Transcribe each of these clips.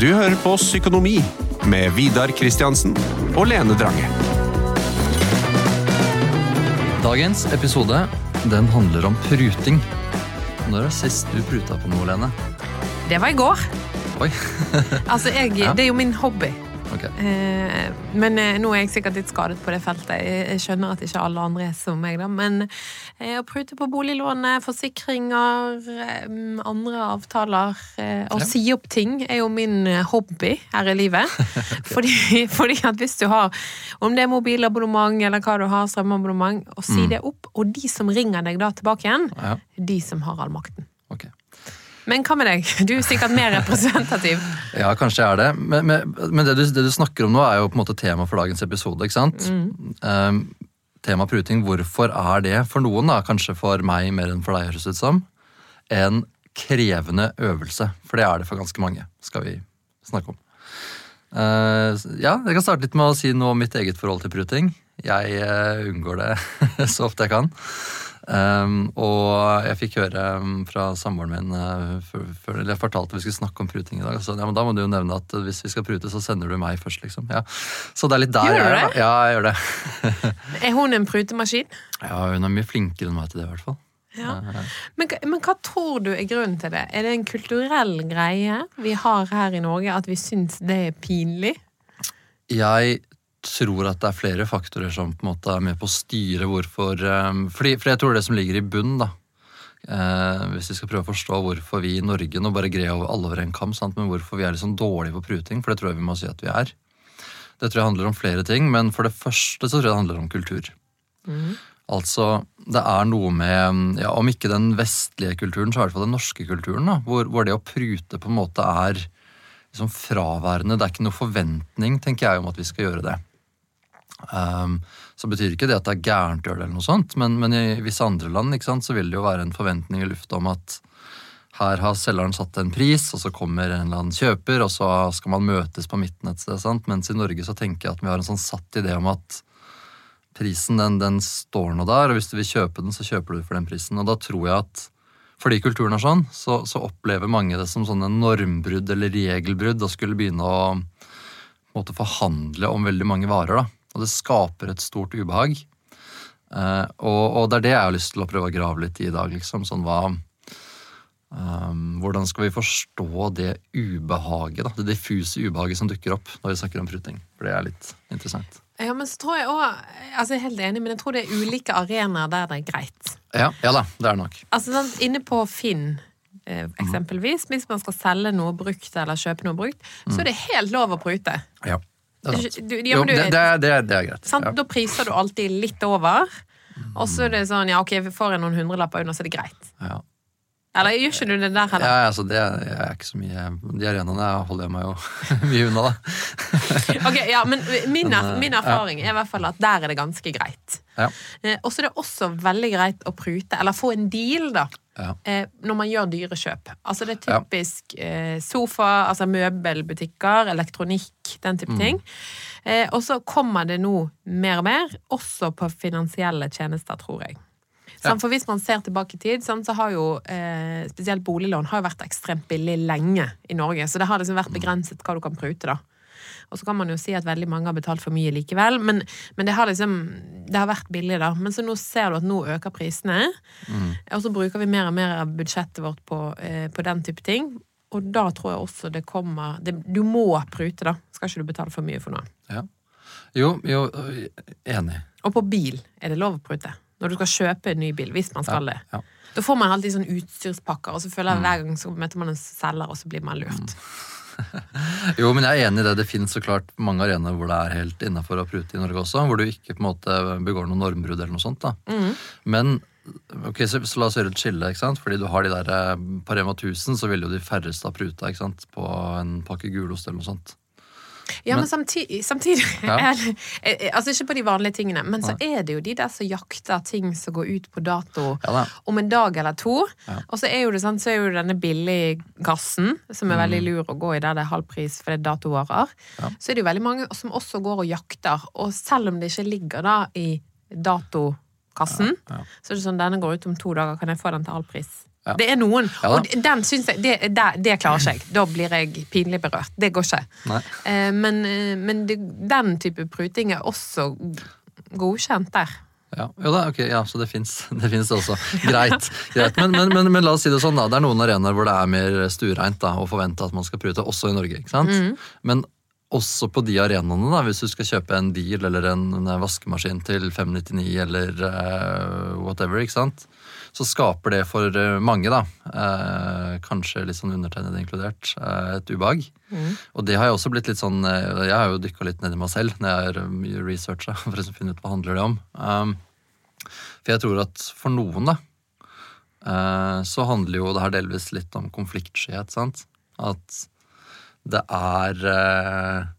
Du hører på Psykonomi med Vidar Kristiansen og Lene Drange. Dagens episode den handler om pruting. Når er sist du pruta på noe, Lene? Det var i går. Oi. Altså, jeg, Ja. Det er jo min hobby. Ok. Eh, men eh, nå er jeg sikkert litt skadet på det feltet. Jeg, jeg skjønner at ikke alle andre er som meg, da. Men eh, å prute på boliglånet, forsikringer, eh, andre avtaler eh, Å Ja. si opp ting er jo min eh, hobby her i livet. fordi, fordi at hvis du har Om det er mobilabonnement eller hva du har, strømabonnement, å si det opp. Og de som ringer deg da tilbake igjen, Ja, de som har all makten. ok. Men hva med deg? Du er sikkert mer representativ. Ja, kanskje jeg er det. Men, men, men det, du, det du snakker om nå, er jo på en måte tema for dagens episode. ikke sant? Um, tema pruting, hvorfor er det for noen, da, kanskje for meg mer enn for deg, høres ut som, en krevende øvelse? For det er det for ganske mange, skal vi snakke om. Uh, ja, Jeg kan starte litt med å si noe om mitt eget forhold til pruting. Jeg uh, unngår det så ofte jeg kan. Um, og jeg fikk høre um, fra samboeren min uh, jeg fortalte vi skulle snakke om pruting i dag. Så, ja, men da må du jo nevne at uh, hvis vi skal prute, så sender du meg først, liksom. Ja. Så det er litt der Gjør du jeg er. det? Ja, jeg gjør det. Er hun en prutemaskin? Ja, Hun er mye flinkere enn meg til det, i hvert fall. Ja. Men, men hva tror du er grunnen til det? Er det en kulturell greie vi har her i Norge, at vi syns det er pinlig? Jeg tror at det er flere faktorer som på en måte er med på å styre hvorfor um, fordi, For jeg tror det som ligger i bunnen, da eh, Hvis vi skal prøve å forstå hvorfor vi i Norge Nå bare greier over alle over en kam, sant? men hvorfor vi er sånn dårlige på pruting, for det tror jeg vi må si at vi er. Det tror jeg handler om flere ting, men for det første så tror jeg det handler om kultur. Altså, det er noe med ja, Om ikke den vestlige kulturen, så i hvert fall den norske kulturen. Da, hvor, hvor det å prute på en måte er liksom fraværende. Det er ikke noe forventning, tenker jeg, om at vi skal gjøre det. Um, så betyr ikke det at det er gærent å gjøre det, eller noe sånt, men, men i visse andre land sant, så vil det jo være en forventning i lufta om at her har selgeren satt en pris, og så kommer en eller annen kjøper, og så skal man møtes på midten et sted. Sant? Mens i Norge så tenker jeg at vi har en sånn satt idé om at prisen den, den står nå der, og hvis du vil kjøpe den, så kjøper du for den prisen. Og da tror jeg at fordi kulturen er sånn, så, så opplever mange det som sånne normbrudd eller regelbrudd og skulle begynne å måtte, forhandle om veldig mange varer. da. Og det skaper et stort ubehag. Uh, og, og det er det jeg har lyst til å prøve å grave litt i i dag. liksom, sånn hva um, Hvordan skal vi forstå det ubehaget, da, det diffuse ubehaget som dukker opp når vi snakker om pruting? For det er litt interessant. Ja, men så tror jeg også, altså jeg er helt enig, men jeg tror det er ulike arenaer der det er greit. Ja, ja da, det er det nok. Altså sånn, Inne på Finn, eh, eksempelvis, hvis man skal selge noe brukt eller kjøpe noe brukt, så er det helt lov å prute. Ja, det er sant. Du- ja, Jo, du- det, det, det, det er greit. Sant? Ja. Da priser du alltid litt over. Og så er det sånn, ja ok, får jeg noen hundrelapper under, så er det greit. Ja. Eller gjør ikke du det der heller? Ja, altså det er, ikke så mye De arenaene holder jeg meg jo mye unna, da. Ok, ja, men min, er, eh, min erfaring er i hvert fall at der er det ganske greit. Ja. Eh, Og så er det også veldig greit å prute, eller få en deal, da. Ja. eh, Når man gjør dyre kjøp. Altså det er typisk eh, sofa, altså møbelbutikker, elektronikk, den type Mm. ting. Eh, og så kommer det nå mer og mer, også på finansielle tjenester, tror jeg. Ja. For hvis man ser tilbake i tid, så har jo eh, spesielt boliglån har vært ekstremt billig lenge i Norge. Så det har liksom vært begrenset hva du kan prute, da. Og så kan man jo si at veldig mange har betalt for mye likevel, men, men det har liksom Det har vært billig, da. Men så nå ser du at nå øker prisene, og så bruker vi mer og mer av budsjettet vårt på, eh, på den type ting. Og da tror jeg også det kommer det, Du må prute, da. Skal ikke du betale for mye for noe. Ja. Jo, jo, enig. Og på bil er det lov å prute. Når du skal kjøpe en ny bil, hvis man skal det. Ja. Da får man alltid sånn utstyrspakker, og så føler jeg hver gang så møter man en selger, og så blir man lurt. Jo, men jeg er enig i det. Det finnes så klart mange arenaer hvor det er helt innafor å prute i Norge også, hvor du ikke på en måte begår noe normbrudd eller noe sånt. da. Men ok, så, så la oss gjøre et skille, ikke sant? Fordi du har de der eh, På Rema 1000 så ville jo de færreste ha pruta ikke sant? på en pakke gulost eller noe sånt. Ja, Men- men samtidig, samtidig Ja. er- eh, Altså ikke på de vanlige tingene, men så er det jo de der som jakter ting som går ut på dato Ja om en dag eller to. Ja. Og så er jo det sånn, så er jo denne billiggassen, som er veldig lur å gå i der det er halv pris for det er datovarer, Mm. Så er det jo veldig mange som også går og jakter. Og selv om det ikke ligger da i datokassen, så er det sånn denne går ut om to dager, kan jeg få den til halv pris? Ja. Det er noen, Ja og den syns jeg det, det, det klarer ikke jeg. Da blir jeg pinlig berørt. Det går ikke. Eh, men eh, men det, den type pruting er også godkjent der. Ja, da, okay, ja, så det fins også. Greit. greit. Men, men, men, men la oss si det sånn, da. Det er noen arenaer hvor det er mer stuereint å forvente at man skal prute, også i Norge. ikke sant? Men også på de arenaene, da, hvis du skal kjøpe en bil eller en, en vaskemaskin til 599 eller uh, whatever, ikke sant? Så skaper det for eh, mange, da, eh, kanskje litt sånn undertegnede inkludert, eh, et ubehag. Og det har jeg også blitt litt sånn eh, Jeg har jo dykka litt ned i meg selv når jeg har mye researcha for å finne ut hva handler det om. Um, for jeg tror at for noen, da, eh, så handler jo det her delvis litt om konfliktskyhet, sant? At det er eh,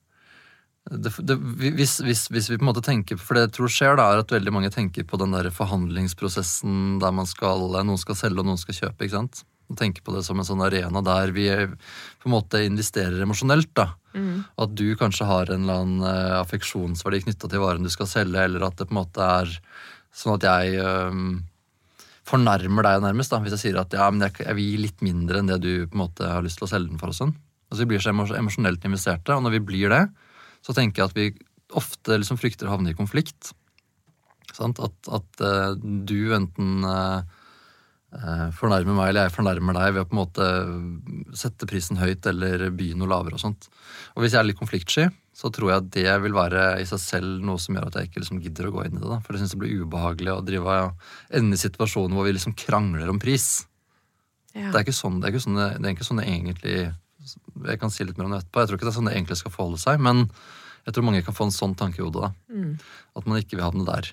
det, det, hvis, hvis, hvis vi på en måte tenker For det jeg tror skjer, da, er at veldig mange tenker på den der forhandlingsprosessen der man skal, noen skal selge og noen skal kjøpe. ikke sant? Og tenker på det som en sånn arena der vi på en måte investerer emosjonelt. da. At du kanskje har en eller annen eh, affeksjonsverdi knytta til varen du skal selge, eller at det på en måte er sånn at jeg eh, fornærmer deg nærmest, da, hvis jeg sier at ja, men jeg, jeg vil gi litt mindre enn det du på en måte har lyst til å selge den for. og sånn. Altså Vi blir så emosjonelt investerte, og når vi blir det, så tenker jeg at vi ofte liksom frykter å havne i konflikt. Sant? At, at eh, du enten eh, eh, fornærmer meg eller jeg fornærmer deg ved å på en måte sette prisen høyt eller by noe lavere og sånt. Og hvis jeg er litt konfliktsky, så tror jeg at det vil være i seg selv noe som gjør at jeg ikke liksom gidder å gå inn i det. Da. For jeg syns det blir ubehagelig å drive ende i situasjoner hvor vi liksom krangler om pris. Ja. Det er ikke sånn det, er ikke sånn det, det er ikke sånn det egentlig Jeg kan si litt mer om det etterpå. Jeg tror ikke det er sånn det egentlig skal forholde seg, men jeg tror mange kan få en sånn tanke i hodet. da. At man ikke vil havne der.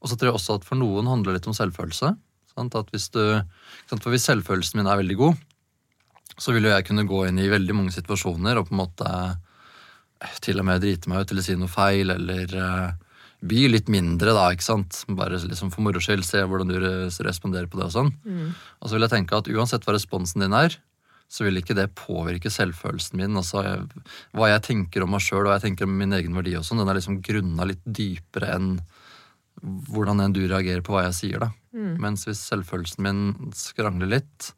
Og så tror jeg også at for noen handler det litt om selvfølelse. Sant? At hvis du? For hvis selvfølelsen min er veldig god, så vil jo jeg kunne gå inn i veldig mange situasjoner og på en måte eh, til og med drite meg ut eller si noe feil, eller bli by litt mindre, da, ikke sant. Bare liksom for moro skyld, se hvordan du responderer på det og sånn. Og så vil jeg tenke at uansett hva responsen din er, så vil ikke det påvirke selvfølelsen min. Altså, jeg, hva jeg tenker om meg sjøl og hva jeg tenker om min egen verdi, og sånn, den er liksom grunna litt dypere enn hvordan enn du reagerer på hva jeg sier. da. Mens hvis selvfølelsen min skrangler litt,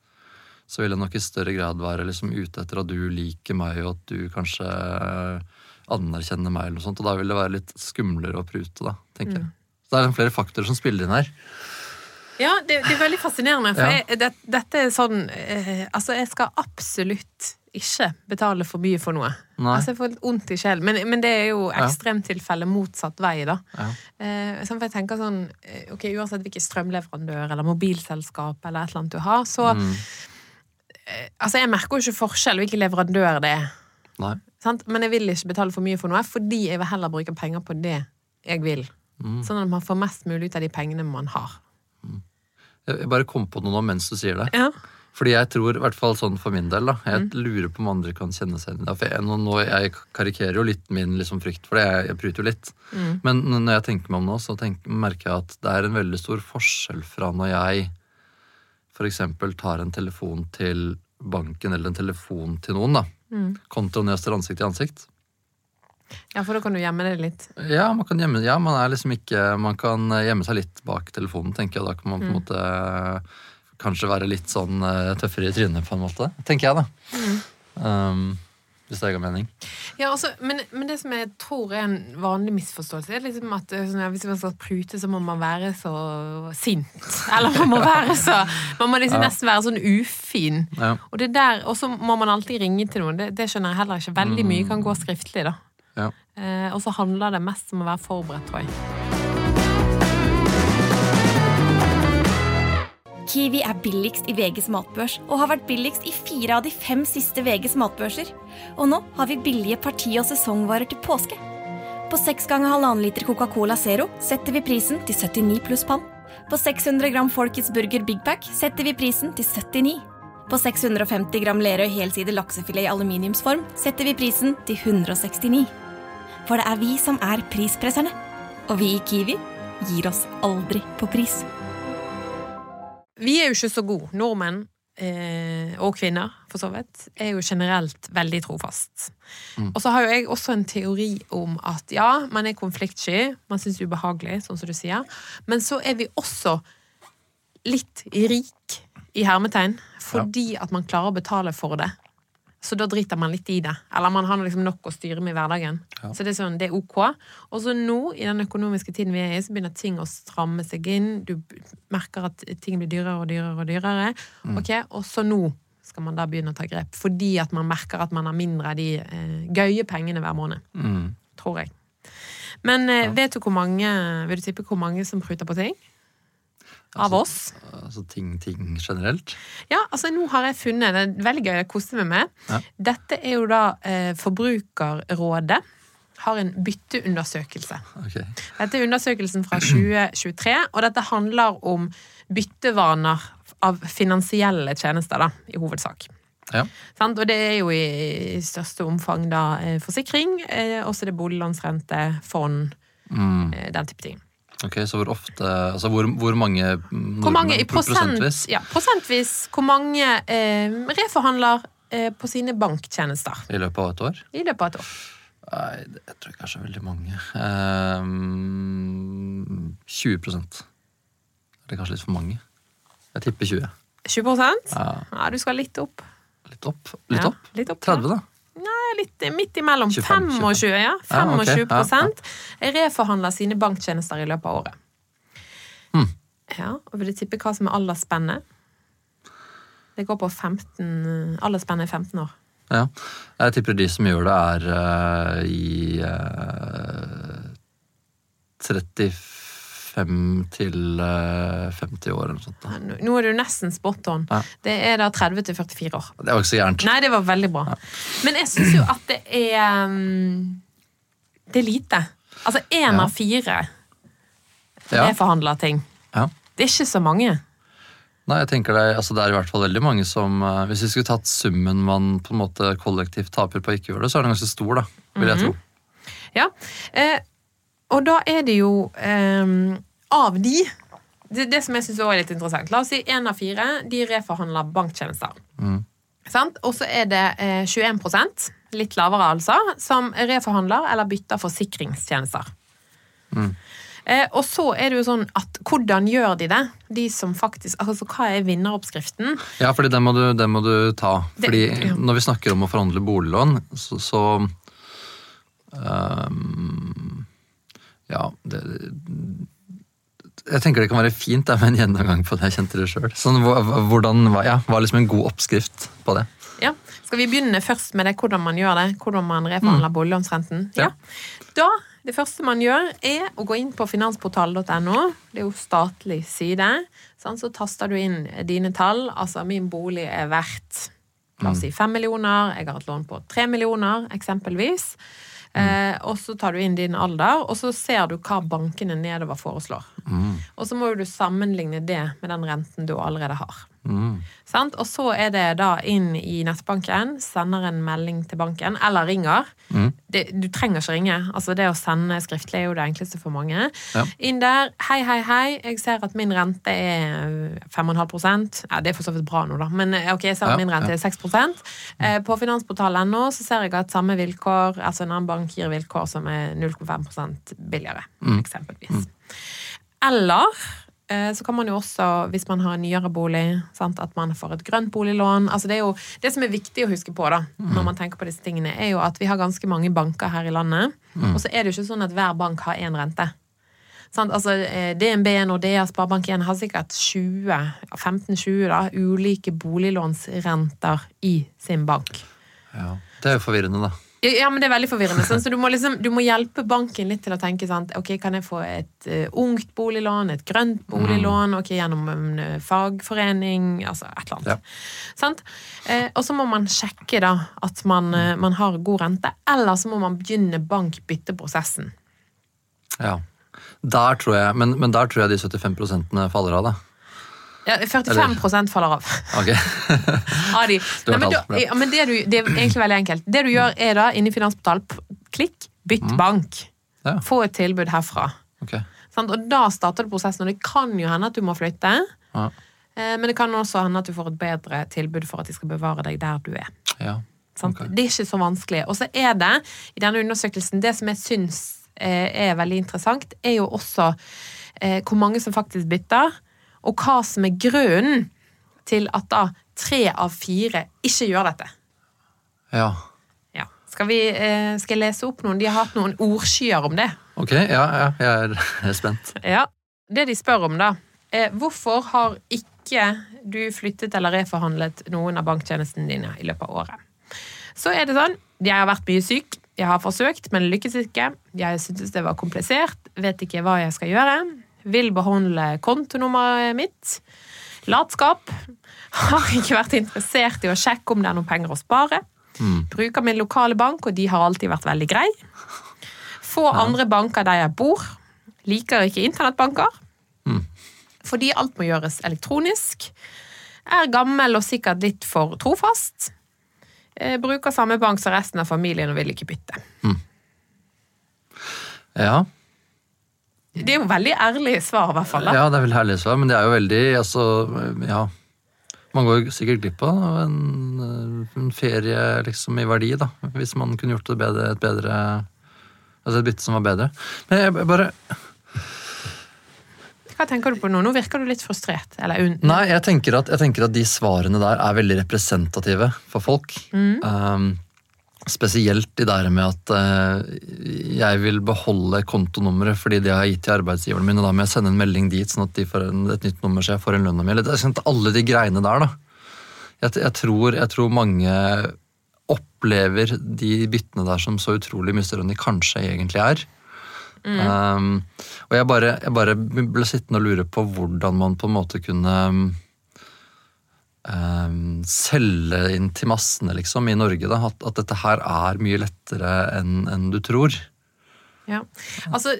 så vil jeg nok i større grad være liksom ute etter at du liker meg, og at du kanskje eh, anerkjenner meg, eller noe sånt, og da vil det være litt skumlere å prute, da, tenker jeg. Så det er flere faktorer som spiller inn her. Ja, det, det er veldig fascinerende. For Ja. jeg, det, dette er sånn eh, Altså, jeg skal absolutt ikke betale for mye for noe. Nei. Altså, Jeg får litt vondt i sjelen. Men, men det er jo ekstremtilfelle motsatt vei, da. Ja. Eh, sånn for jeg tenker sånn eh, Ok, uansett hvilken strømleverandør eller mobilselskap eller et eller annet du har, så Mm. eh, Altså, jeg merker jo ikke forskjell hvilken leverandør det er. Men jeg vil ikke betale for mye for noe, fordi jeg vil heller bruke penger på det jeg vil. Mm. Sånn at man får mest mulig ut av de pengene man har. Jeg bare kom på noe nå mens du sier det. Ja. Fordi jeg tror, i hvert fall sånn for min del, da, jeg lurer på om andre kan kjenne seg igjen i nå, nå, jeg karikerer jo litt min liksom, frykt for det, jeg, jeg pruter jo litt. Men når jeg tenker meg om nå, så tenker, merker jeg at det er en veldig stor forskjell fra når jeg eksempel tar en telefon til banken eller en telefon til noen, da. Kontra når jeg står ansikt til ansikt. Ja, for da kan du gjemme det litt. Ja, man kan gjemme, ja, man er liksom ikke Man kan gjemme seg litt bak telefonen, tenker jeg. Da kan man på en måte eh, kanskje være litt sånn eh, tøffere i trynet, på en måte. Tenker jeg, da. Um, hvis det gir mening. Ja, altså, men, men det som jeg tror er en vanlig misforståelse, er liksom at eh, sånn, ja, hvis man skal prute, så må man være så sint. Eller man må være så Man må liksom nesten være sånn ufin. Ja. Og det der, og så må man alltid ringe til noen. Det, det skjønner jeg heller ikke. Veldig mye kan gå skriftlig, da. Eh, og så handler det mest om å være forberedt, tror jeg. Kiwi er billigst i VGs matbørs og har vært billigst i fire av de fem siste VGs matbørser. Og nå har vi billige parti- og sesongvarer til påske. På 6 ganger halvannen liter Coca-Cola Zero setter vi prisen til 79 pluss pann. På 600 gram Folkets Burger Big Pack setter vi prisen til 79. På 650 gram Lerøy helside laksefilet i aluminiumsform setter vi prisen til 169. For det er vi som er prispresserne. Og vi i Kiwi gir oss aldri på pris. Vi er jo ikke så gode. Nordmenn, eh, og kvinner for så vidt, er jo generelt veldig trofast. Og så har jo jeg også en teori om at ja, man er konfliktsky, man syns det er ubehagelig, sånn som du sier, men så er vi også litt rik i hermetegn, fordi at man klarer å betale for det. Så da driter man litt i det. Eller man har liksom nok å styre med i hverdagen. Ja. Så det er sånn, det er ok. Og så nå, i den økonomiske tiden vi er i, så begynner ting å stramme seg inn. Du merker at ting blir dyrere og dyrere og dyrere. Ok, Og så nå skal man da begynne å ta grep. Fordi at man merker at man har mindre av de eh, gøye pengene hver måned. Mm. Tror jeg. Men eh, vet du hvor mange Vil du tippe hvor mange som pruter på ting? Av oss? Altså ting, ting generelt. Ja, altså nå har jeg funnet Det er veldig gøy, jeg koser meg med. Ja. Dette er jo da eh, Forbrukerrådet har en bytteundersøkelse. Okay. Dette er undersøkelsen fra 2023, og dette handler om byttevaner av finansielle tjenester, da, i hovedsak. Ja. Og det er jo i, i største omfang da eh, forsikring, eh, også det boliglånsrente, fond, Mm. eh, den type ting. Ok, Så hvor ofte Altså hvor, hvor mange Hvor mange i pro- ja, prosentvis hvor mange eh, reforhandler eh, på sine banktjenester i løpet av et år? i løpet av et år? Nei, det jeg tror kanskje veldig mange. Ehm, 20% Er kanskje litt for mange? Jeg tipper 20. 20% Ja, Ja, du skal litt opp. litt opp. Litt Ja, opp. litt opp 30, da. Nei, litt midt imellom. 25, 25, ja. Ja, ok. 25 Ja, reforhandler sine banktjenester i løpet av året. Hmm. Ja, og vil du tippe hva som er aldersspennet? Det går på 15 Aldersspennet er 15 år. Ja. Jeg tipper de som gjør det, er uh, i uh, 35 til eh, 50 år eller sånt. Da. Nå er du nesten spot on. Ja. Det er da 30 til 44 år. Det var ikke så gærent. Nei, det var veldig bra. Men jeg syns jo at det er um, Det er lite. Altså én Ja. av fire Ja. reforhandler ting. Ja. Det er ikke så mange. Nei, jeg tenker det, altså det er i hvert fall veldig mange som eh, Hvis vi skulle tatt summen man på en måte kollektivt taper på å ikke gjøre det, så er den ganske stor, da. Vil jeg tro. Ja. Eh, og da er det jo um, av de det, det som jeg syns er litt interessant. La oss si én av fire de reforhandler banktjenester. Mm. Og så er det eh, 21% litt lavere altså, som reforhandler eller bytter forsikringstjenester. Mm. Eh, og så er det jo sånn at hvordan gjør de det? De som faktisk, altså Hva er vinneroppskriften? Ja, fordi den må du, den må du ta. Det- Fordi ja. når vi snakker om å forhandle boliglån, så, så ehm, Ja, det Jeg tenker det kan være fint da, med en gjennomgang på det. Jeg kjente det sjøl. Sånn, hvordan, ja, var liksom en god oppskrift på det? Ja. Skal vi begynne først med det, hvordan man gjør det? Hvordan man reforhandler boliglånsrenten? Ja. Ja. Da, det første man gjør, er å gå inn på finansportal.no. Det er jo statlig side. Sånn, Så taster du inn dine tall. Altså, min bolig er verdt La oss si fem millioner. Jeg har et lån på tre millioner, eksempelvis. Eh, og så tar du inn din alder, og så ser du hva bankene nedover foreslår. Og så må du sammenligne det med den renten du allerede har. Mm. Sant? Og så er det da inn i nettbanken, sender en melding til banken, eller ringer. Mm. Det, du trenger ikke ringe. Altså Det å sende skriftlig er jo det enkleste for mange. Ja. Inn der. Hei, hei, hei. Jeg ser at min rente er 5,5% ja, Det er for så vidt bra nå, da. Men eh, ok, jeg ser at min rente er 6 eh, På finansportal.no så ser jeg at samme vilkår, altså en annen bank gir vilkår som er 0,5 billigere, Mm. eksempelvis. Eller eh, så kan man jo også, hvis man har en nyere bolig, sant, at man får et grønt boliglån. Altså det, jo, det som er viktig å huske på da, når man tenker på disse tingene, er jo at vi har ganske mange banker her i landet. Og så er det jo ikke sånn at hver bank har én rente. Sant? Altså, eh, DNB, Nordea, Sparebank1 har sikkert 15-20 da, ulike boliglånsrenter i sin bank. Ja. Det er jo forvirrende, da. Ja, men det er veldig forvirrende. Sånn, så du må, liksom, du må hjelpe banken litt til å tenke sant? Ok, kan jeg få et uh, ungt boliglån, et grønt boliglån, ok, gjennom en uh, fagforening, altså et eller annet. Sant? Eh, og så må man sjekke da at man, man har god rente, eller så må man begynne bankbytteprosessen. Ja. Der tror jeg, men, men der tror jeg de 75 faller av, da. Ja, 45% faller av. Ok. av de. Nei, men, du, ja, men det, du, det er egentlig veldig enkelt. Det du gjør, er da inni finansportal, klikk, bytt bank. Mm. Ja. Få et tilbud herfra. Ok. Sånn, Og da starter du prosessen, og det kan jo hende at du må flytte. Ja. eh, Men det kan også hende at du får et bedre tilbud for at de skal bevare deg der du er. ja. Sånn? Okay. Det er ikke så vanskelig. Og så er det, i denne undersøkelsen, det som jeg syns eh, er veldig interessant, er jo også eh, hvor mange som faktisk bytter, og hva som er grunnen. til at da tre av fire ikke gjør dette. Ja. Ja. Skal, vi, eh, skal jeg lese opp noen? De har hatt noen ordskyer om det. Ok, ja, ja jeg er, jeg er spent. Ja. Det de spør om, da, er hvorfor har ikke du flyttet eller reforhandlet noen av banktjenestene dine i løpet av året? Så er det sånn, jeg har vært mye syk, jeg har forsøkt, men lykkes ikke. Jeg syntes det var komplisert, vet ikke hva jeg skal gjøre. Vil beholde kontonummeret mitt. Latskap. Har ikke vært interessert i å sjekke om det er noen penger å spare. Bruker min lokale bank, og de har alltid vært veldig grei. Få andre banker der jeg bor. Liker ikke internettbanker. Fordi alt må gjøres elektronisk. Er gammel og sikkert litt for trofast. Eh, bruker samme bank som resten av familien og vil ikke bytte. Ja, Det er jo veldig ærlig svar, i hvert fall. da. ja, det er veldig ærlig svar, men det er jo veldig altså, ja. Man går sikkert glipp av en, en ferie liksom i verdi, da. Hvis man kunne gjort det bedre, et bedre Altså et bytte som var bedre. Men jeg bare Hva tenker du på nå? Nå virker du litt frustrert. Nei, jeg tenker, at, jeg tenker at de svarene der er veldig representative for folk. Um, spesielt de der med at eh, jeg vil beholde kontonummeret fordi det har jeg gitt til arbeidsgiverne mine. og da må jeg sende en melding dit sånn at de får en, et nytt nummer så jeg får en lønn av meg. Alle de greiene der, da. Jeg, jeg, tror, jeg tror mange opplever de byttene der som så utrolig mye større enn de kanskje egentlig er. Um, og jeg bare, jeg bare ble sittende og lure på hvordan man på en måte kunne um, selge inn til massene liksom, i Norge. Da, at, at dette her er mye lettere enn en du tror. Ja. Altså,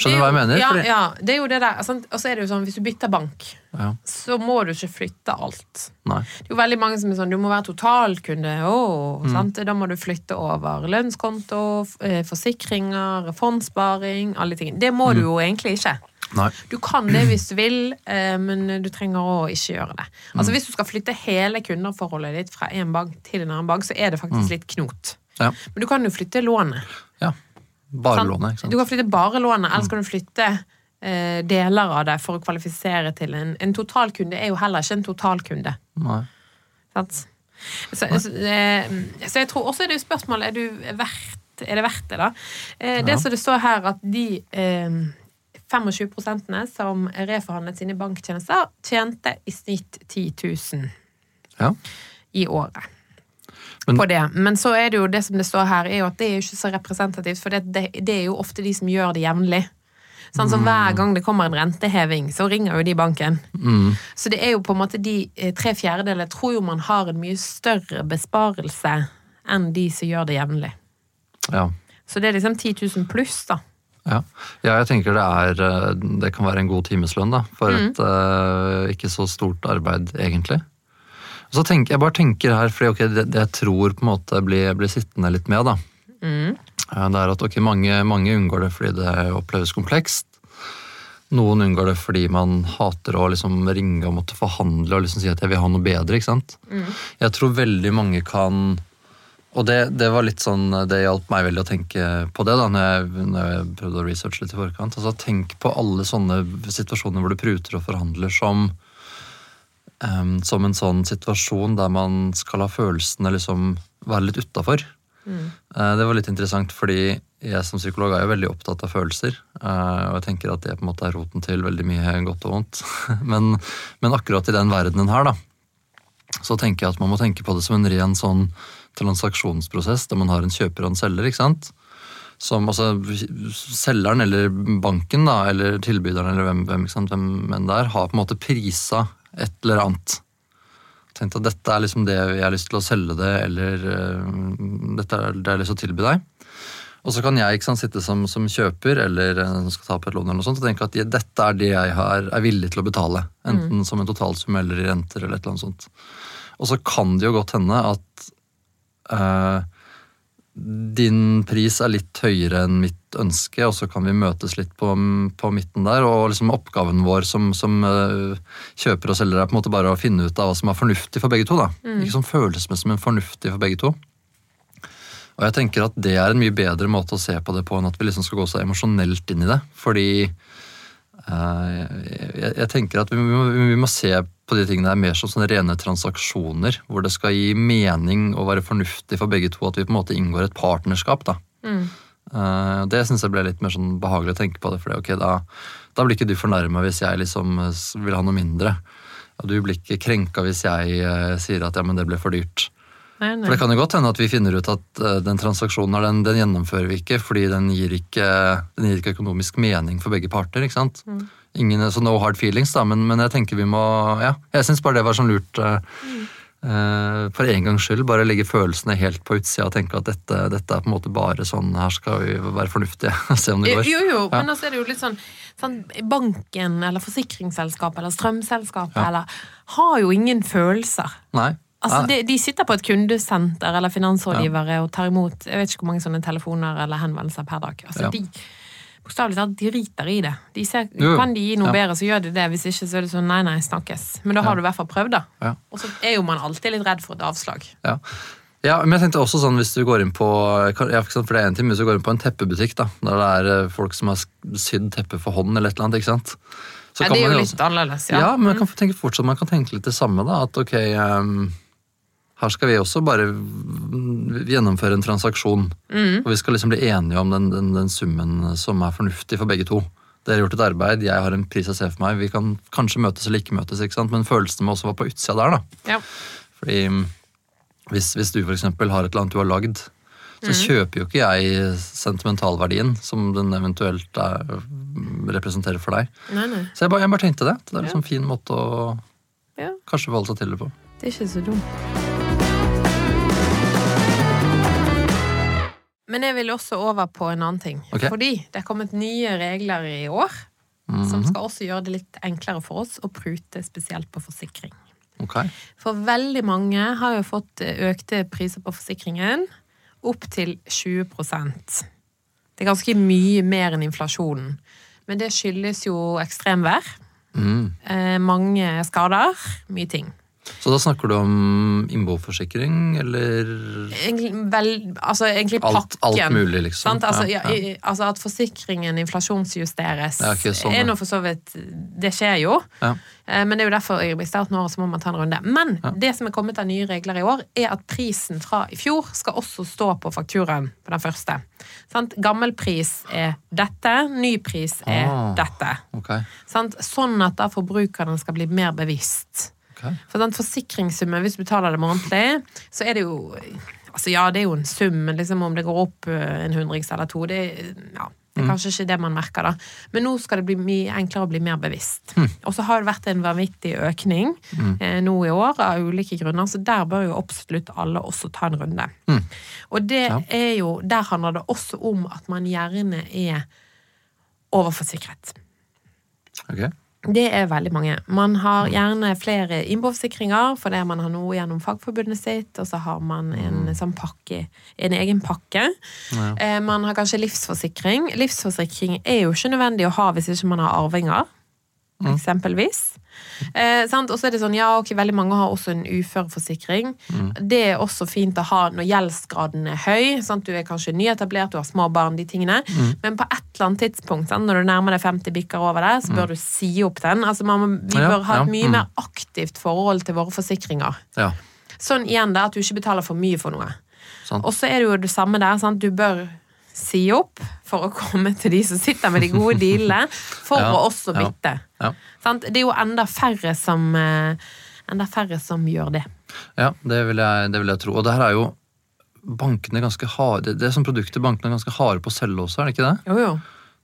Skjønner du hva jeg mener? Ja, ja, det er jo det der. Og så er det jo sånn, hvis du bytter bank, Ja, så må du ikke flytte alt. nei. Det er jo veldig mange som er sånn, du må være totalkunde. oh, Mm. sant? Da må du flytte over lønnskonto, eh, forsikringer, fondssparing, alle ting. Det må du Mm. jo egentlig ikke. Nei. Du kan det hvis du vil, eh, men du trenger å ikke gjøre det. Mm. Altså Hvis du skal flytte hele kundeforholdet ditt fra en bank til en annen bank, så er det faktisk litt knot. Mm. Ja, Men du kan jo flytte lånet. ja. Bare sånn? lånet, ikke sant. Du kan flytte bare lånet, eller så kan du flytte eh, deler av det for å kvalifisere til en En totalkunde er jo heller ikke en totalkunde. Nei. Sant? Så, så, eh, så jeg tror også er det jo spørsmålet er, du verdt, er det verdt det, da? Eh, Det Ja. som det står her, at de eh, 25% som reforhandlet sine banktjenester, tjente i snitt 10 000 Ja. i året. Men- på det. Men så er det jo det som det står her, er jo at det er jo ikke så representativt, for det, det, det er jo ofte de som gjør det jevnlig. Sånn som Hver gang det kommer en renteheving, så ringer jo de banken. Mm. Så det er jo på en måte de eh, tre fjerdedeler tror jo man har en mye større besparelse enn de som gjør det jevnlig. Ja. Så det er liksom 10 000 pluss, da. Ja. ja, jeg tenker det er eh, Det kan være en god timeslønn da, for Mm. et eh, ikke så stort arbeid, egentlig. Og så tenker Jeg bare tenker her, for okay, det, det jeg tror på en måte blir, blir sittende litt med, da, Mm. det er at ok, mange, mange unngår det fordi det oppleves komplekst. Noen unngår det fordi man hater å liksom ringe og måtte forhandle og liksom si at jeg vil ha noe bedre. ikke sant? Jeg tror veldig mange kan Og det, det var litt sånn, det hjalp meg veldig å tenke på det da når jeg, når jeg prøvde å researche litt i forkant. Altså Tenk på alle sånne situasjoner hvor du pruter og forhandler som um, som en sånn situasjon der man skal la følelsene liksom være litt utafor. Eh, Det var litt interessant, fordi jeg som psykolog er jo veldig opptatt av følelser. Uh, Og jeg tenker at det på en måte er roten til veldig mye godt og vondt. Men, men akkurat i den verdenen her, da, så tenker jeg at man må tenke på det som en ren sånn transaksjonsprosess, der man har en kjøper og en selger. ikke sant? Som altså Selgeren eller banken da, eller tilbyderen eller hvem, hvem, ikke sant, hvem enn det er, har på en måte prisa et eller annet. Tenkt at dette er liksom det jeg har lyst til å selge det, eller uh, dette er det jeg har lyst til å tilby deg. Og så kan jeg sant, sitte som, som kjøper eller som skal ta opp et lån eller noe sånt, og tenke at dette er det jeg har, er villig til å betale. Enten som en totalsum eller i renter eller et eller annet sånt. Og så kan det jo godt hende at din pris er litt høyere enn mitt ønske, og så kan vi møtes litt på, på midten der. Og liksom oppgaven vår som, som øh, kjøper og selger er på en måte bare å finne ut av hva som er fornuftig for begge to. da. Ikke som følelsesmessig, men fornuftig for begge to. Og jeg tenker at det er en mye bedre måte å se på det på enn at vi liksom skal gå så emosjonelt inn i det. Fordi eh, jeg, jeg tenker at vi må, vi må se på de tingene er mer som sånne rene transaksjoner, hvor det skal gi mening og være fornuftig for begge to at vi på en måte inngår et partnerskap. da. Mm. det syns jeg ble litt mer sånn behagelig å tenke på det, for det, ok, da, da blir ikke du fornærma hvis jeg liksom eh, vil ha noe mindre. Og du blir ikke krenka hvis jeg eh, sier at ja, men det ble for dyrt. Nei, nei. For det kan jo godt hende at vi finner ut at eh, den transaksjonen den, den gjennomfører vi ikke, fordi den gir ikke, den gir ikke økonomisk mening for begge parter. ikke sant? Ingen, så no hard feelings, da, men, men jeg tenker vi må Ja, jeg syns bare det var sånn lurt. Mm. Uh, for en gangs skyld bare legge følelsene helt på utsida og tenke at dette, dette er på en måte bare sånn Her skal vi være fornuftige og se om det går. Jo, jo, Ja. men altså er det jo litt sånn, sånn Banken eller forsikringsselskapet eller strømselskapet Ja. eller har jo ingen følelser. Nei. Altså, de, de sitter på et kundesenter eller finansrådgivere og tar imot jeg vet ikke hvor mange sånne telefoner eller henvendelser per dag. Altså, Ja. De bokstavelig talt driter i det. De ser, Jo, jo. Kan de gi noe Ja. bedre, så gjør de det. Hvis ikke, så er det sånn nei, nei, snakkes. Men da har Ja. du i hvert fall prøvd, da. Ja. Og så er jo man alltid litt redd for et avslag. Ja. ja, men jeg tenkte også sånn hvis du går inn på ja, for det er en time, Hvis du går inn på en teppebutikk, da, der det er eh, folk som har sydd teppe for hånd, eller et eller annet, ikke sant? Så Ja, det er jo jo også- litt annerledes, Ja, ja. men man kan tenke fortsatt man kan tenke litt det samme. da, At ok, ehm, her skal vi også bare gjennomføre en transaksjon. Mm. Og vi skal liksom bli enige om den, den, den summen som er fornuftig for begge to. Dere har gjort et arbeid, jeg har en pris jeg ser for meg. Vi kan kanskje møtes eller ikke møtes, ikke sant? men følelsene må også være på utsida der. da. Ja. Fordi mm, hvis, hvis du eksempel har et eller annet du har lagd, så Mm. kjøper jo ikke jeg sentimentalverdien som den eventuelt er, representerer for deg. Nei, nei. Så jeg bare, jeg bare tenkte det. Det er en fin måte å Ja, kanskje forholde seg til det på. det er ikke så dumt. Men jeg vil også over på en annen ting. Okay. Fordi det er kommet nye regler i år som Mhm. skal også gjøre det litt enklere for oss å prute spesielt på forsikring. Okay. For veldig mange har jo fått eh, økte priser på forsikringen opp til 20% Det er ganske mye mer enn inflasjonen. Men det skyldes jo ekstremvær, Mm. eh, mange skader, mye ting. Så da snakker du om innboforsikring, eller Egentlig, vel, altså egentlig pakken. alt mulig, liksom? Sant? Altså, Ja, ja, altså at forsikringen inflasjonsjusteres, Ja, sånn, er nå for så vidt Det skjer jo. Ja. Eh, Men det er jo derfor i starten av året så må man ta en runde. Men det som er kommet av nye regler i år, er at prisen fra i fjor skal også stå på fakturaen på den første. Sant? Gammel pris er dette, ny pris er Ah. dette. Okay. Sant? Sånn at da forbrukerne skal bli mer bevisst. Ok. For den forsikringssummen, hvis du betaler det månedlig, så er det jo Altså ja, det er jo en sum, men liksom om det går opp eh, en hundrings eller to, det, ja, det er kanskje ikke det man merker, da. Men nå skal det bli mye enklere å bli mer bevisst. Og så har det vært en vanvittig økning eh, nå i år av ulike grunner, så der bør jo absolutt alle også ta en runde. Og det Ja. er jo Der handler det også om at man gjerne er overforsikret. Ok. Det er veldig mange. Man har gjerne flere innboforsikringer fordi man har noe gjennom fagforbundet sitt, og så har man en sånn pakke, en egen pakke. Ja. Eh, Man har kanskje livsforsikring. Livsforsikring er jo ikke nødvendig å ha hvis ikke man har arvinger, eksempelvis. Eh, sant? Og så er det sånn, ja, ok, veldig mange har også en uføreforsikring. Det er også fint å ha når gjeldsgraden er høy. Sant? Du er kanskje nyetablert, du har små barn, de tingene. Men på et eller annet tidspunkt, sant? når du nærmer deg 50 bikker over det, så bør du si opp den. Altså, man, vi vi Ja, bør ha et mye mm. mer aktivt forhold til våre forsikringer. Ja. Sånn igjen da, at du ikke betaler for mye for noe. Og så er det jo det samme der. Sant? Du bør si opp for å komme til de som sitter med de gode dealene, for Ja, å også bytte. ja. ja. Det er jo enda færre som, eh, enda færre som gjør det. Ja, det vil, jeg, det vil jeg tro. Og det her er jo bankene ganske harde Det er som produkter bankene er ganske harde på å selge også, er det ikke det? Jo, jo.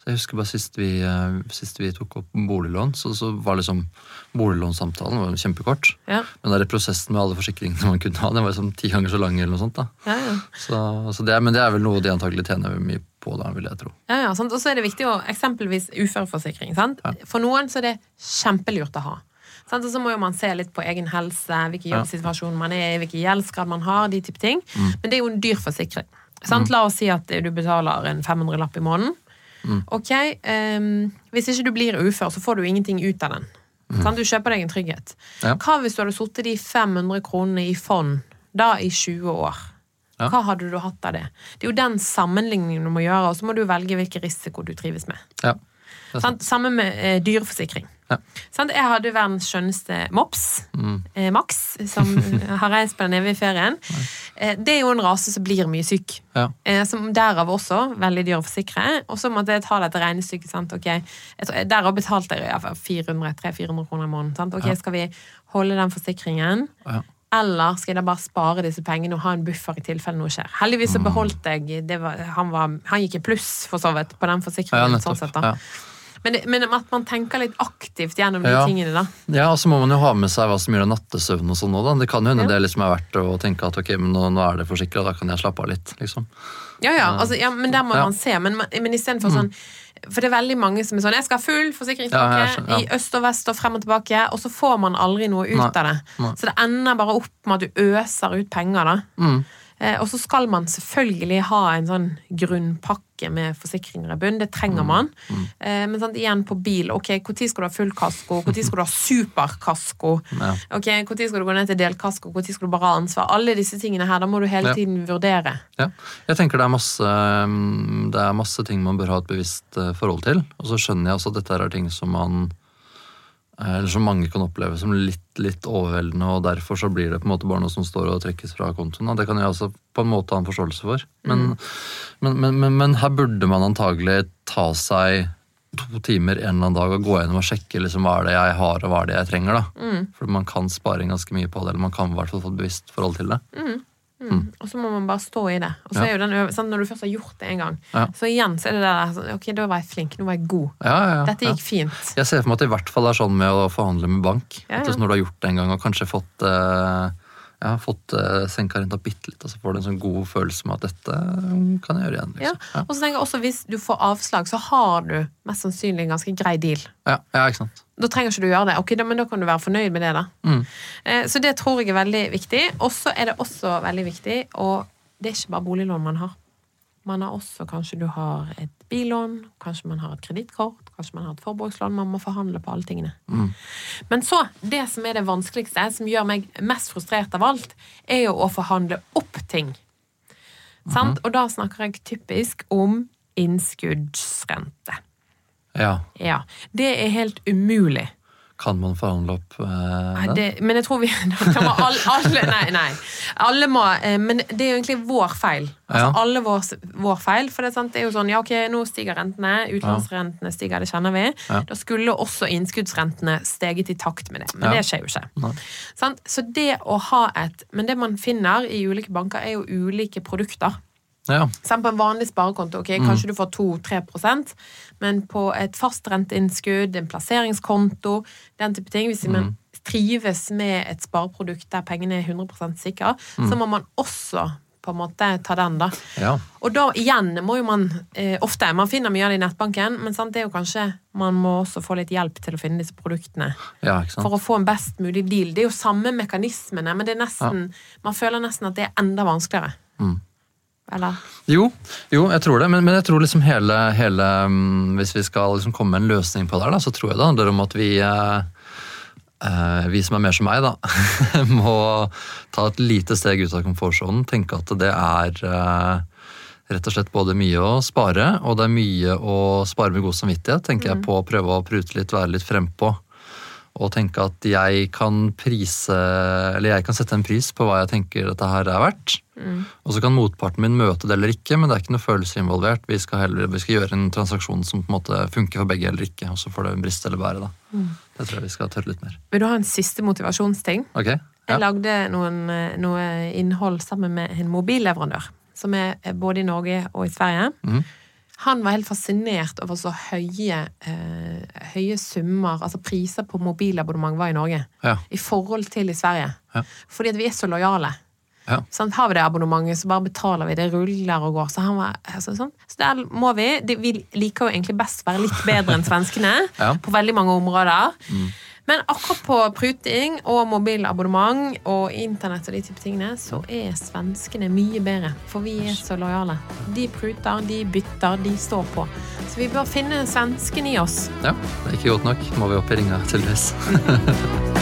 Så jeg husker bare sist vi, eh, sist vi tok opp boliglån, så, så var liksom boliglånssamtalen var kjempekort. Ja, Men der prosessen med alle forsikringene man kunne ha, den var liksom ti ganger så lang. eller noe sånt da. ja, ja. Så, så det, men det er vel noe de antagelig tjener mye på, da, vil jeg tro. ja, ja sant? Og så er det viktig å eksempelvis uføreforsikring. Sant? For noen så er det kjempelurt å ha. Sant? Og så må jo man se litt på egen helse, hvilken jobbsituasjon man er i, hvilken gjeldsgrad man har, de type ting. Mm. Men det er jo en dyr forsikring. Sant? La oss si at du betaler en 500-lapp i måneden. Mm. Ok, um, Hvis ikke du blir ufør, så får du ingenting ut av den. Sant? Du kjøper deg en trygghet. Mm. Ja. Hva hvis du hadde sittet de 500 kronene i fond da i 20 år? Ja. Hva hadde du hatt av det? Det er jo den sammenligningen du må gjøre, og så må du velge hvilken risiko du trives med. Ja. Sant? Samme med eh, dyreforsikring. Ja. Jeg hadde verdens skjønneste mops, Mm. eh, Max, som har reist på den evige ferien. Eh, det er jo en rase som blir mye syk. Ja. Eh, som derav også veldig dyr å forsikre. Og så måtte jeg ta dette regnestykket. Sant? Ok, derav betalte jeg i hvert 400-300-400 kroner i måneden. Sant? Ok, Ja. Skal vi holde den forsikringen? Ja. Eller skal jeg da bare spare disse pengene og ha en buffer i tilfelle noe skjer? Heldigvis så Mm. beholdt jeg det var, han, var, han gikk i pluss, for så vidt, på den forsikringen. sånn sett, da. Men, det- men at man tenker litt aktivt gjennom de Ja. tingene, da. Ja, og så må man jo ha med seg hva som gjør nattesøvn og sånn òg, da. Det kan jo hende Ja. det liksom er verdt å tenke at ok, men nå, nå er det forsikra, da kan jeg slappe av litt, liksom. Ja, ja, altså, ja men der må man se. Men, men istedenfor sånn For det er veldig mange som er sånn 'Jeg skal ha full forsikringspakke ja, ja. i øst og vest og frem og tilbake', og så får man aldri noe ut Nei, av det. nei. Så det ender bare opp med at du øser ut penger, da. Mm. Eh, og så skal man selvfølgelig ha en sånn grunnpakke med forsikringer i bunn. Det Mm. trenger man. Eh, men sant, igjen på bil. Ok, Når skal du ha full kasko? Når skal du ha superkasko? Ja. Ok, Når skal du gå ned til delkasko? Når skal du bare ha ansvar? Alle disse tingene her, da må du hele Ja. tiden vurdere. Ja. Jeg tenker det er, masse, mm, det er masse ting man bør ha et bevisst eh, forhold til. Og så skjønner jeg også at dette er ting som man eller som mange kan oppleve som litt, litt overveldende, og derfor så blir det på en måte bare noe som står og trekkes fra kontoen. Det kan jeg også på en måte ha en forståelse for. Men, men, men, men, men her burde man antagelig ta seg to timer en eller annen dag og gå gjennom og sjekke liksom, hva er det jeg har og hva er det jeg trenger. da. For man kan spare ganske mye på det, eller man kan i hvert fall få et bevisst forhold til det. Og så må man bare stå i det. Og så er jo den øvelsen, Når du først har gjort det en gang, så igjen så er det der sånn, Ok, da var jeg flink. Nå var jeg god. Ja, ja, ja, Dette gikk fint. Jeg ser for meg at det i hvert fall er sånn med å forhandle med bank. At. Når du har gjort det en gang og kanskje fått, eh, ja, fått eh, senka renta bitte litt, og så får du en sånn god følelse med at dette mm, kan jeg gjøre igjen. Liksom. Ja. Og så tenker jeg også hvis du får avslag, så har du mest sannsynlig en ganske grei deal. Ja, ja, ikke sant. Da trenger ikke du gjøre det. Ok, da, Men da kan du være fornøyd med det, da. Mm. Eh, Så det tror jeg er veldig viktig. Og så er det også veldig viktig, og det er ikke bare boliglån man har. Man har også kanskje du har et billån, kanskje man har et kredittkort, kanskje man har et forbrukslån. Man må forhandle på alle tingene. Mm. Men så, det som er det vanskeligste, som gjør meg mest frustrert av alt, er jo å forhandle opp ting. Sant? Og da snakker jeg typisk om innskuddsrente. Ja. Ja. Det er helt umulig. Kan man forhandle opp eh, Nei, det, men jeg tror vi alle, alle Nei, nei. Alle må eh, Men det er jo egentlig vår feil. Altså Ja. alle vår, vår feil. For det er, sant, det er jo sånn Ja, ok, nå stiger rentene. Utlånsrentene stiger, det kjenner vi. Ja. Da skulle også innskuddsrentene steget i takt med det. Men Ja. det skjer jo ikke. Sant? Så det å ha et Men det man finner i ulike banker, er jo ulike produkter. Ja. Sant? På en vanlig sparekonto, ok, Mm. kanskje du får 2-3% men på et fastrenteinnskudd, en plasseringskonto, den type ting, hvis Mm. man trives med et spareprodukt der pengene er 100 sikre, Mm. så må man også på en måte ta den, da. ja. Og da igjen må jo man eh, ofte Man finner mye av det i nettbanken, men sant, det er jo kanskje man må også få litt hjelp til å finne disse produktene ja, ikke sant. for å få en best mulig deal. Det er jo samme mekanismene, men det er nesten man føler nesten at det er enda vanskeligere. Mm. Eller? Jo, jo, jeg tror det, men, men jeg tror liksom hele, hele mm, Hvis vi skal liksom komme med en løsning på det, her, da, så tror jeg det handler om at vi eh, eh, vi som er mer som meg, da, må ta et lite steg ut av komfortsonen. Tenke at det er eh, rett og slett både mye å spare, og det er mye å spare med god samvittighet. tenker jeg på å prøve å prute litt, være litt frempå. Og tenke at jeg kan prise Eller jeg kan sette en pris på hva jeg tenker dette her er verdt. Og så kan motparten min møte det eller ikke, men det er ikke noe følelse involvert. Vi skal, heller, vi skal gjøre en transaksjon som på en måte funker for begge eller ikke, og så får det briste eller bære. da. Det tror jeg vi skal tørre litt mer. Vil du ha en siste motivasjonsting? Ok? Jeg lagde noen, eh, noe innhold sammen med en mobilleverandør, som er både i Norge og i Sverige. Mhm. Han var helt fascinert over så høye, eh, høye summer, altså priser på mobilabonnement var i Norge, Ja. i forhold til i Sverige. Ja. Fordi at vi er så lojale. Ja. Sånn, har vi det abonnementet, så bare betaler vi. Det ruller og går. Så, han var, altså, sånn. så der må vi De, Vi liker jo egentlig best å være litt bedre enn svenskene Ja. på veldig mange områder. Men akkurat på pruting og mobilabonnement og internett og de type tingene, så er svenskene mye bedre. For vi er så lojale. De pruter, de bytter, de står på. Så vi bør finne svensken i oss. ja. Det er ikke godt nok. Må vi opp i ringa, tydeligvis.